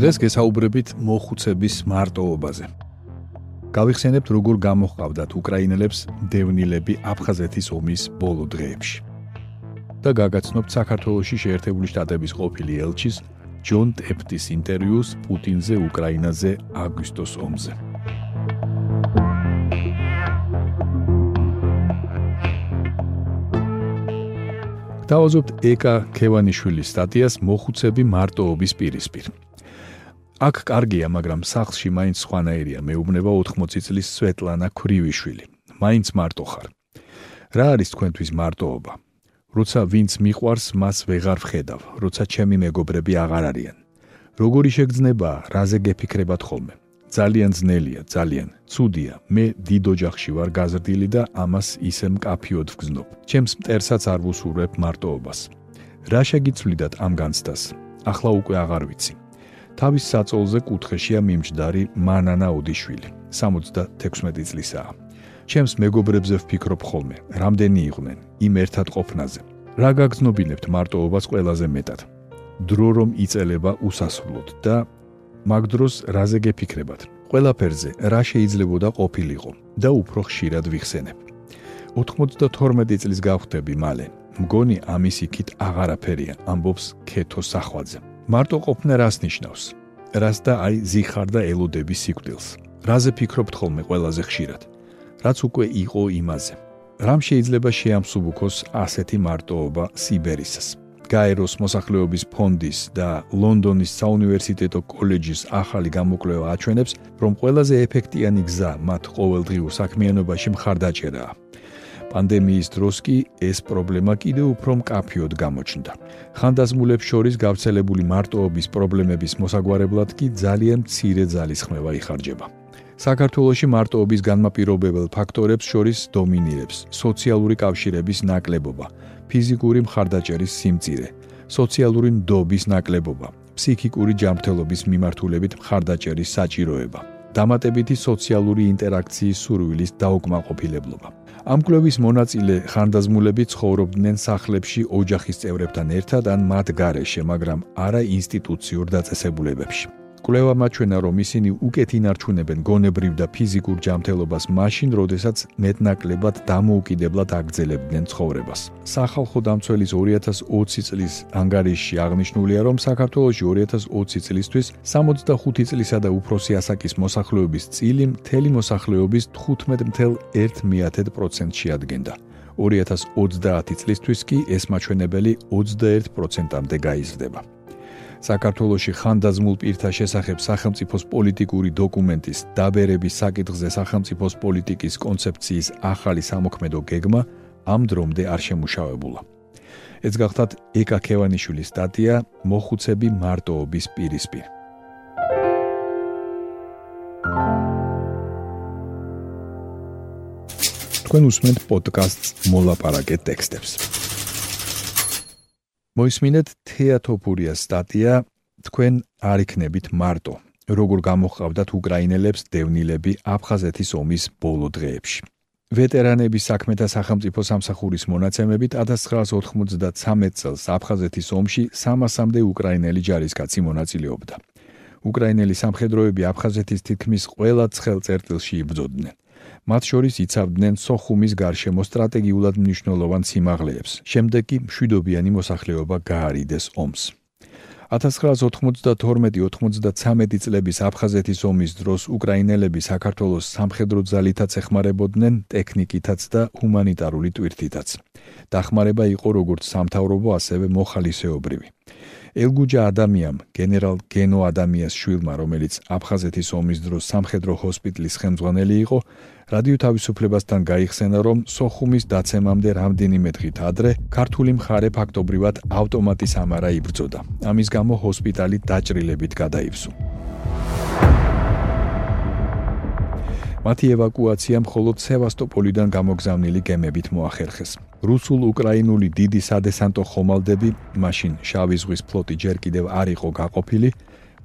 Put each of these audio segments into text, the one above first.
დღეს გესაუბრებით მოხუცების მარტოობაზე. გავიხსენებთ როგორ გამოხავდათ უკრაინელებს დევნილები აფხაზეთის ომის ბოლო დღეებში. და გაგაცნობთ საქართველოსი შეერთებული შტატების ყოფილი ელჩის ჯონ ტეფტის ინტერვიუს პუტინზე უკრაინაზე აგვისტოს ომზე. დავაზობთ ეკა ქევანიშვილის სტატიას მოხუცები მარტოობის პირისპირ. აქ კარგია, მაგრამ სახლში მაინც სხვანაირია. მეუბნება 80 წლის სვეტლანა ქრივიშვილი. მაინც მარტო ხარ. რა არის თქვენთვის მარტოობა? როცა ვინც მიყვარს, მას ვეღარ ვხედავ, როცა ჩემი მეგობრები აღარ არიან. როგორი შეგრძნება, რაზე გეფიქრებათ ხოლმე? ძალიან ძნელია, ძალიან. ცუდია. მე დიდ ოჯახში ვარ გაზრდილი და ამას ისე მკაფიოდ ვგზნობ. ჩემს მტერსაც არ ვუსურვებ მარტოობას. რა შეგიცვლიდათ ამ განცდას? ახლა უკვე აღარ ვიცი. თავის საწოლზე კუთხეშია მიმჯდარი მანანა ოდიშვილი 76 წლისაა. ჩემს მეგობრებზე ვფიქრობ ხოლმე რამდენი იყვნენ იმ ერთად ყოფნაზე. რა გაგზნობინებთ მარტოობას ყველაზე მეტად? დრო რომ იწელება უსასრულოდ და მაგ დროს რაზე გეფიქრებათ? ყველაფერზე რა შეიძლებოდა ყოფილიყო და უფრო ხშირად ვიხსენებ. 92 წლის გავხდები მალე მგონი ამის იქით აღარაფერია ამბობს ქეთო სახვაძე მარტო ყოფნა რას ნიშნავს? რას და აი ზიხარ და ელოდების სიკვდილს. რაზე ფიქრობთ ხოლმე ყველაზე ხშირად? რაც უკვე იყო იმაზე. რამ შეიძლება შეამსუბუქოს ასეთი მარტოობა სიბერისას? გაეროს მოსახლეობის ფონდის და ლონდონის საუნივერსიტეტო კოლეჯის ახალი გამოკვლევა აჩვენებს, რომ ყველაზე ეფექტიანი გზა მათ ყოველდღიურ საქმიანობაში მხარდაჭერაა. პანდემიის დროს კი ეს პრობლემა კიდევ უფრო მკაფიოდ გამოჩნდა. ხანდაზმულებს შორის გავრცელებული მარტოობის პრობლემების მოსაგვარებლად კი ძალიან მცირე ძალის ხმევა იხარჯება. საქართველოში მარტოობის განმაპირობებელ ფაქტორებს შორის დომინირებს სოციალური კავშირების ნაკლებობა, ფიზიკური მხარდაჭერის სიმწირე, სოციალური ნდობის ნაკლებობა, ფსიქიკური ჯანმრთელობის მიმართულებით მხარდაჭერის საჭიროება, დამატებითი სოციალური ინტერაქციის სურვილის დაუკმაყოფილებლობა. ამ კლუბის მონაწილე ხანდაზმულები ცხოვრობდნენ სახლებში ოჯახის წევრებთან ერთად ან მათ გარეშე, მაგრამ არა ინსტიტუციურ დაწესებულებებში. კვლევა მაჩვენა, რომ ისინი უკეთ ინარჩუნებენ გონებრივ და ფიზიკურ ჯანმრთელობას მაშინ, როდესაც მეტნაკლებად დამოუკიდებლად აგრძელებდნენ ცხოვრებას. სახალხო დამცველის 2020 წლის ანგარიშში აღნიშნულია, რომ საქართველოში 2020 წლისთვის 65 წლისა და უფროსი ასაკის მოსახლეობის წილი მთელი მოსახლეობის 15.1%-ში ადგენდა. 2030 წლისთვის კი ეს მაჩვენებელი 21%-ამდე გაიზრდება. საქართველოში ხანდაზმულ პირთა შესახებ სახელმწიფოს პოლიტიკური დოკუმენტის დაბერების საკითხზე სახელმწიფოს პოლიტიკის კონცეფციის ახალი სამოქმედო გეგმა ამ დრომდე არ შემუშავებულა. ეს გახლავთ ეკა ქევანიშვილის სტატია მოხუცები მარტოობის პირისპირ. თქვენ უსმენთ პოდკასტს მოლაპარაკე ტექსტებს. მოისმინეთ თეატოფურიას სტატია თქვენ არ იქნებით მარტო როგორ გამოხავდათ უკრაინელებს დევნილები აფხაზეთის ომის ბოლო დღეებში. ვეტერანების საქმეთა სახელმწიფო სამსახურის მონაცემებით 1993 წელს აფხაზეთის ომში 300-მდე უკრაინელი ჯარისკაცი მონაწილეობდა. უკრაინელი სამხედროები აფხაზეთის თითქმის ყველა ცხელ წერტილში იბრძოდნენ მათ შორის იცავდნენ სოხუმის გარშემო სტრატეგიულად მნიშვნელოვან სიმაღლეებს. შემდეგ კი მშვიდობიანი მოსახლეობა გაარიდეს ომს. 1992-93 წლების აფხაზეთის ომის დროს უკრაინელები საქართველოს სამხედრო ძალითაც ეხმარებოდნენ ტექნიკითაც და ჰუმანიტარული ტვირთითაც. დახმარება იყო როგორც სამთავრობო, ასევე მოხალისეობრივი. ელგუჯა ადამიანს, გენერალ გენო ადამიანს შვილმა, რომელიც აფხაზეთის ომის დროს სამხედრო ჰოსპიტალის ხელმძღვანელი იყო, რადიო თავისუფლებასთან გაიხსენა, რომ სოხუმის დაცემამდე რამდენიმე დღით ადრე ქართული მხარე ფაქტობრივად ავტომატის ამარა იბრძოდა. ამის გამო ჰოსპიტალი დაჭრილებით გადაივსო. მათი ევაკუაცია მხოლოდ სევასტოპოლიდან გამოგზავნილი გემებით მოახერხეს. რუსულ-უკრაინული დიდი სადესანტო ხომალდები, მაშინ შავი ზღვის ფლოტი ჯერ კიდევ არ იყო გაყოფილი,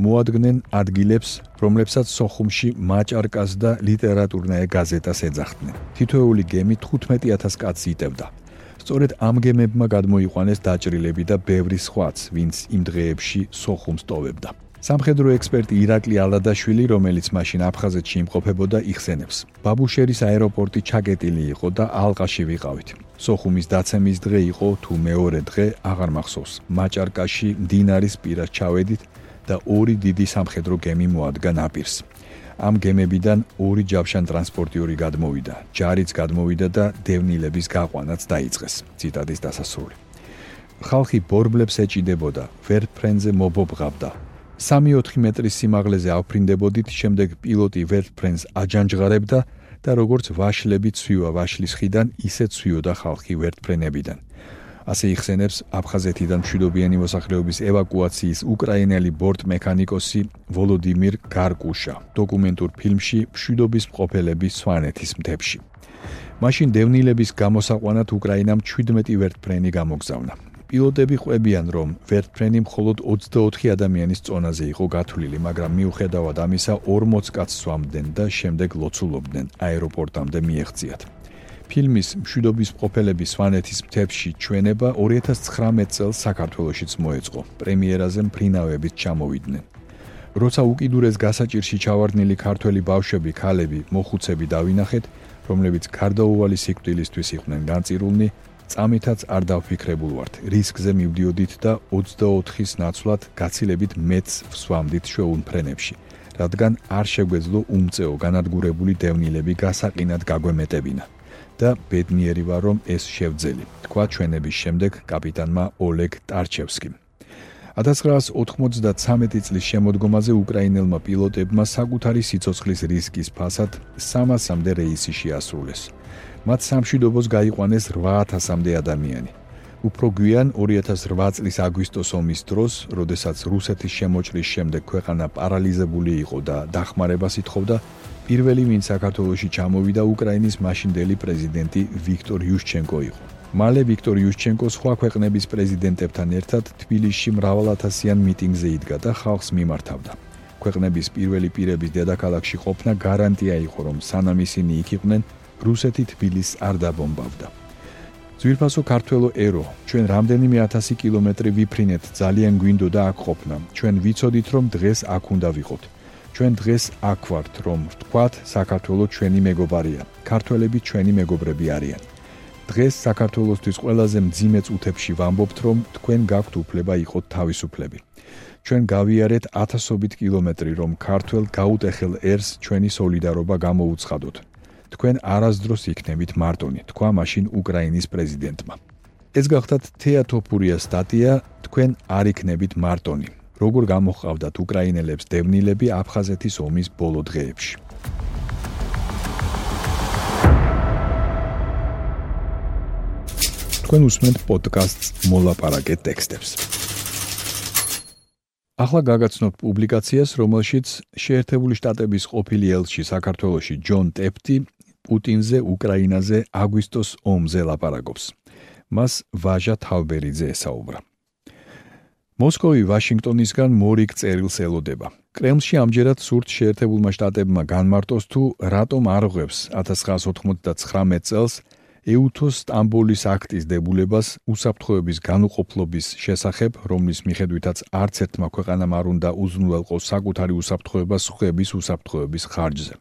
მოადგენენ ადგილებს, რომლებსაც სოხუმში მაჭარკას და ლიტერატურნაე გაზეტას ეძახდნენ. თითოეული გემი 15000 კაცს იტევდა. სწორედ ამ გემებმა გადმოიყვანეს დაჭრილები და ბევრი სხვაც, ვინც იმ დღეებში სოხუმს ტოვებდა. სამხედრო ექსპერტი ირაკლი ალადაშვილი, რომელიც მაშინ აფხაზეთში იმყოფებოდა, იხსენებს: ბაბუშერის აეროპორტი ჩაკეტილი იყო და ალყაში ვიყავით. სოხუმის დაცემის დღე იყო თუ მეორე დღე, აღარ მახსოვს. მაჭარკაში დინარის პირას ჩავედით და ორი დიდი სამხედრო გემი მოადგა ნაპირს. ამ გემებიდან ორი ჯავშან ტრანსპორტიორი გადმოვიდა, ჯარიც გადმოვიდა და დევნილების გაყვანაც დაიწყეს. ციტადის დასასრული. ხალხი ბორბლებს ეჭიდებოდა, ვერფრენზე მობობღავდა. 3-4 მეტრის სიმაღლეზე ავფრინდებოდით, შემდეგ პილოტი ვერფრენს აჯანჯღარებდა და როგორც ვაშლები ცვივა ვაშლის ხიდან, ისე ცვიოდა ხალხი ვერფრენებიდან. ასე იხსენებს აფხაზეთიდან მშვიდობიანი მოსახლეობის ევაკუაციის უკრაინელი ბორტმექანიკოსი ვოლოდიმირ გარკუშა დოკუმენტურ ფილმში მშვიდობის მყოფელები სვანეთის მთებში. მაშინ დევნილების გამოსაყვანად უკრაინამ 17 ვერტფრენი გამოგზავნა. პილოტები ყვებიან, რომ ვერტფრენი მხოლოდ 24 ადამიანის წონაზე იყო გათვლილი, მაგრამ მიუხედავად ამისა 40 კაცს სვამდნენ და შემდეგ ლოცულობდნენ აეროპორტამდე მიეღწიათ. ფილმის მშვიდობის ყოფილების სვანეთის მთებში ჩვენება 2019 წელს საქართველოსიც მოეწყო. პრემიერაზე მფრინავებით ჩამოვიდნენ. როცა უკიდურეს გასაჭირში ჩავარდნილი ქართველი ბავშვები, ქალები, მოხუცები დავინახეთ, რომლებიც გარდაუვალი სიკვდილისთვის იყვნენ განწირულნი, წამითაც არ დავფიქრებულ ვართ. რისკზე მივდიოდით და 24-ის ნაცვლად გაცილებით მეც ვსვამდით შეუნფრენებში. რადგან არ შეგვეძლო უმწეო განადგურებული დევნილები გასაყინად გაგვემეტებინა. და ბედნიერი ვარ რომ ეს შევძელი თქვა ჩვენების შემდეგ კაპიტანმა ოლეგ ტარჩევსკიმ 1993 წლის შემოდგომაზე უკრაინელმა პილოტებმა საკუთარი სიცოცხლის რისკის ფასად 300-მდე რეისი შეასრულეს. მათ სამშვიდობოს გაიყვანეს 8000-მდე ადამიანი. უფრო გვიან 2008 წლის აგვისტოს ომის დროს, როდესაც რუსეთის შემოჭრის შემდეგ ქვეყანა პარალიზებული იყო და დახმარებას ითხოვდა, პირველი ვინ საქართველოში ჩამოვიდა უკრაინის მაშინდელი პრეზიდენტი ვიქტორ იუშჩენკო იყო. მალე ვიქტორ იუშჩენკო სხვა ქვეყნების პრეზიდენტებთან ერთად თბილისში მრავალათასიან მიტინგზე იდგა და ხალხს მიმართავდა. ქვეყნების პირველი პირების დედაქალაქში ყოფნა გარანტია იყო, რომ სანამ ისინი იქ იყვნენ, რუსეთი თბილისს არ დაბომბავდა. ძვირფასო ქართველო ერო, ჩვენ რამდენიმე ათასი კილომეტრი ვიფრინეთ, ძალიან გვინდოდა აქ ყოფნა. ჩვენ ვიცოდით, რომ დღეს აქ უნდა ვიყოთ. ჩვენ დღეს აქ ვართ, რომ ვთქვათ, საქართველოს ჩვენი მეგობარია. ქართველები ჩვენი მეგობრები არიან. დღეს საქართველოსთვის ყველაზე მძიმე წუთებში ვამბობთ, რომ თქვენ გაქვთ უფლება იყოთ თავისუფლები. ჩვენ გავიარეთ ათასობით კილომეტრი, რომ ქართველ გაუტეხელ ერს ჩვენი სოლიდარობა გამოუცხადოთ. თქვენ არასდროს იქნებით მარტონი, თქვა მაშინ უკრაინის პრეზიდენტმა. ეს გახდათ თეატოფურიას სტატია, თქვენ არ იქნებით მარტონი. როგორ გამოხავდათ უკრაინელებს დევნილები აფხაზეთის ომის ბოლო დღეებში. თქვენ უსმენთ პოდკასტს მოლაპარაკე ტექსტებს. ახლა გაგაცნობ პუბლიკაციას, რომელშიც შეერთებული შტატების ყოფილი ელჩი საქართველოსი ჯონ ტეფტი პუტინზე, უკრაინაზე, აგვისტოს ომზე ლაპარაკობს. მას ვაჟა თავბერიძე ესაუბრა. მოსკოვი ვაშინგტონისგან მორიგ წერილს ელოდება. კრემლში ამჯერად სურთ შეერთებულმა შტატებმა განმარტოს თუ რატომ არ ღვევს 1999 წელს ეუთოს სტამბოლის აქტის დებულებას უსაფრთხოების განუყოფლობის შესახებ, რომლის მიხედვითაც არც ერთმა ქვეყანამ არ უნდა უზრუნველყოს საკუთარი უსაფრთხოება სხვების უსაფრთხოების ხარჯზე.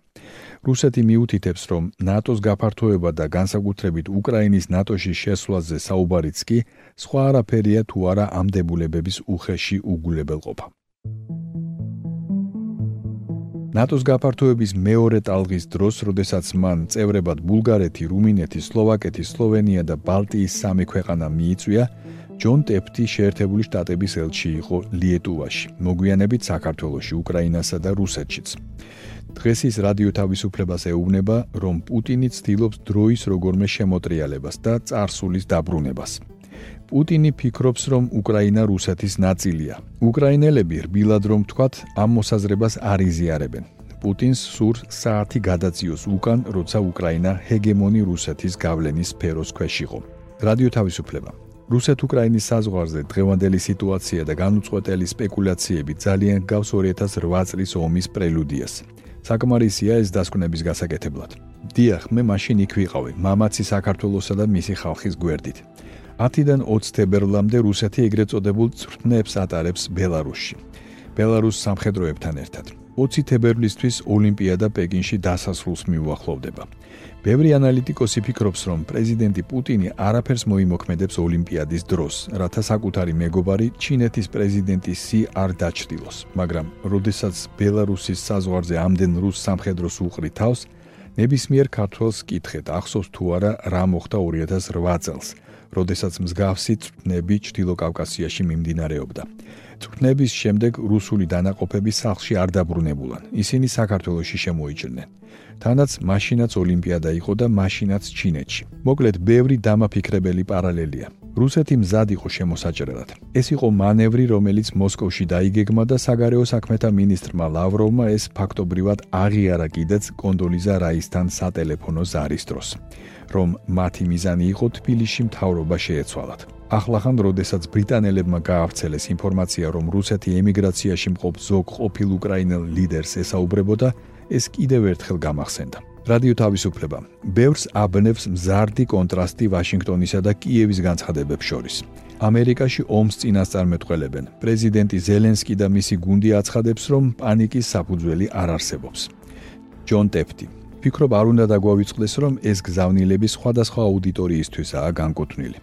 რუსეთი მიუთითებს, რომ ნატოს გაფართოება და განსაკუთრებით უკრაინის ნატოში შესვლაზე საუბარიც კი სხვა არაფერია თუ არა ამ დებულებების უხეში უგულებელყოფა. ნატოს გაფართოების მეორე ტალღის დროს, როდესაც მან წევრებად ბულგარეთი, რუმინეთი, სლოვაკეთი, სლოვენია და ბალტიის სამი ქვეყანა მიიწვია, ჯონ ტეფტი შეერთებული შტატების ელჩი იყო ლიეტუვაში, მოგვიანებით საქართველოში, უკრაინასა და რუსეთშიც. დღეს ის რადიო თავისუფლებას ეუბნება, რომ პუტინი ცდილობს დროის როგორმე შემოტრიალებას და царსულის დაბრუნებას. პუტინი ფიქრობს, რომ უკრაინა რუსეთის ნაწილია. უკრაინელები რბილად რომ თქვათ, ამ მოსაზრებას არ იზიარებენ. პუტინს სურს საათი გადაწიოს უკან, როცა უკრაინა ჰეგემონი რუსეთის გავლენის სფეროს ქვეშ იყო. რადიო თავისუფლება რუსეთ-უკრაინის საზღვარზე დღევანდელი სიტუაცია და განუწყვეტელი სპეკულაციები ძალიან გავს 2008 წლის ომის პრელუდიას. საკმარისია ეს დასკვნების გასაკეთებლად. დიახ, მე მაშინ იქ ვიყავი, მამაცი საქართველოსა და მისი ხალხის გვერდით. 10-დან 20 თებერვლამდე რუსეთი ეგრეთ წოდებულ წვრთნებს ატარებს ბელარუსში. ბელარუს სამხედროებთან ერთად. 20 თებერვლისთვის ოლიმპიადა პეკინში დასასრულს მიუახლოვდება. ბევრი ანალიტიკოსი ფიქრობს, რომ პრეზიდენტი პუტინი არაფერს მოიმოქმედებს ოლიმპიადის დროს, რათა საკუთარი მეგობარი ჩინეთის პრეზიდენტი სი არ დაჩრდილოს. მაგრამ, როდესაც ბელარუსის საზღვარზე ამდენ რუს სამხედროს უყრი თავს, ნებისმიერ ქართველს კითხეთ, ახსოვს თუ არა რა მოხდა 2008 წელს, როდესაც მსგავსი წვნები ჩtildeო კავკასიაში მიმდინარეობდა. წვნების შემდეგ რუსული დანაყოფები სახლში არ დაბრუნებულან. ისინი საქართველოსში შემოიჭრნენ. თანაც მაშინაც ოლიმპიადა იყო და მაშინაც ჩინეთში. მოკლედ, ბევრი დამაფიქრებელი პარალელია. რუსეთი მზად იყო შემოსაჭრელად. ეს იყო მანევრი, რომელიც მოსკოვში დაიგეგმა და საგარეო საქმეთა მინისტრმა ლავროვმა ეს ფაქტობრივად აღიარა კიდეც კონდოლიზა რაისთან სატელეფონო ზარის დროს, რომ მათი მიზანი იყო თბილისში მთავრობა შეეცვალათ. ახლახან, როდესაც ბრიტანელებმა გაავრცელეს ინფორმაცია, რომ რუსეთი ემიგრაციაში მყოფ ზოგ ყოფილ უკრაინელ ლიდერს ესაუბრებოდა, ეს კიდევ ერთხელ გამახსენდა. რადიო თავისუფლება. ბევრს აბნევს მზარდი კონტრასტი ვაშინგტონისა და კიევის განცხადებებს შორის. ამერიკაში ომს წინასწარმეტყველებენ. პრეზიდენტი ზელენსკი და მისი გუნდი აცხადებს, რომ პანიკის საფუძველი არ არსებობს. ჯონ ტეფტი ფიქრობ არ უნდა დაგვავიწყდეს, რომ ეს გზავნილები სხვადასხვა აუდიტორიისთვისაა განკუთვნილი.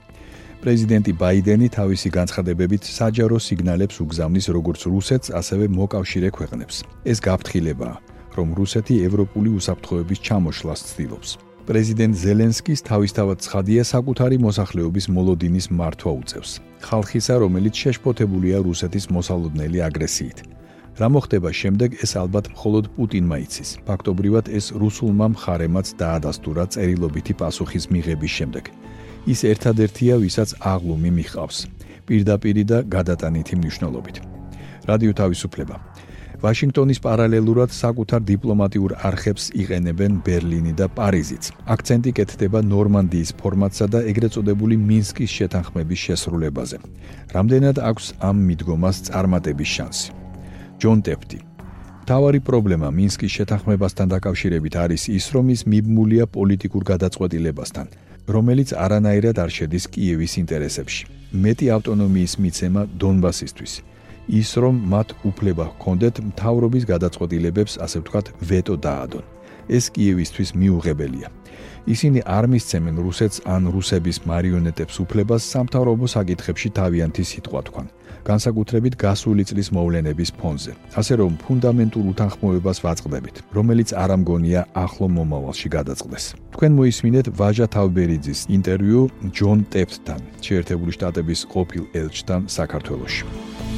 პრეზიდენტი ბაიდენი თავისი განცხადებებით საჯარო სიგნალებს უგზავნის როგორც რუსეთს, ასევე მოკავშირე ქვეყნებს. ეს გაფრთხილებაა. რომ რუსეთი ევროპული უსაფრთხოების ჩამოშლას ცდილობს. პრეზიდენტ ზელენსკის თავისთავად ცხადია საკუთარი მოსახლეობის მოლოდინის მართვა უწევს. ხალხისა, რომელიც შეშფოთებულია რუსეთის მოსალოდნელი აგრესიით. რა მოხდება შემდეგ, ეს ალბათ მხოლოდ პუტინმა იცის. ფაქტობრივად ეს რუსულმა მხარემაც დაადასტურა წერილობითი პასუხის მიღების შემდეგ. ის ერთადერთია, ვისაც აღლუმი მიჰყავს. პირდაპირი და გადატანითი მნიშვნელობით. რადიო თავისუფლება ვაშინგტონის პარალელურად საკუთარ დიპლომატიურ არხებს იყენებენ ბერლინი და პარიზიც. აქცენტი კეთდება ნორმანდიის ფორმატსა და ეგრეთ წოდებული მინსკის შეთანხმების შესრულებაზე. რამდენად აქვს ამ მიდგომას წარმატების შანსი? ჯონ ტეფტი თავარი პრობლემა მინსკის შეთანხმებასთან დაკავშირებით არის ის, რომ ის მიბმულია პოლიტიკურ გადაწყვეტილებასთან, რომელიც არანაირად არ შედის კიევის ინტერესებში. მეტი ავტონომიის მიცემა დონბასისთვის. ის რომ მათ უფლება ჰქონდეთ მთავრობის გადაწყვეტილებებს ასე ვთქვათ ვეტო დაადონ. ეს კიევისთვის მიუღებელია. ისინი არ მისცემენ რუსეთს ან რუსების მარიონეტებს უფლებას სამთავრობო საკითხებში თავიანთი სიტყვა თქვან. განსაკუთრებით გასული წლის მოვლენების ფონზე. ასე რომ ფუნდამენტურ უთანხმოებას ვაწყდებით, რომელიც არ ამგონია ახლო მომავალში გადაწყდეს. თქვენ მოისმინეთ ვაჟა თავბერიძის ინტერვიუ ჯონ ტეფტთან, შეერთებული შტატების ყოფილ ელჩთან საქართველოში.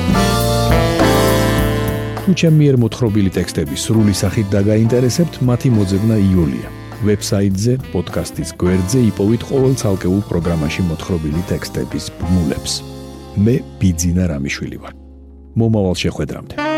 თუ ჩემი მიერ მოთხრობილი ტექსტები სრული სახით დაგაინტერესებთ, მათი მოძებნა იულია. ვებსაიტზე, პოდკასტის გვერდზე იპოვით ყოველ ცალკეულ პროგრამაში მოთხრობილი ტექსტების ბმულებს. მე ბიძინა რამიშვილი ვარ. მომავალ შეხვედრამდე.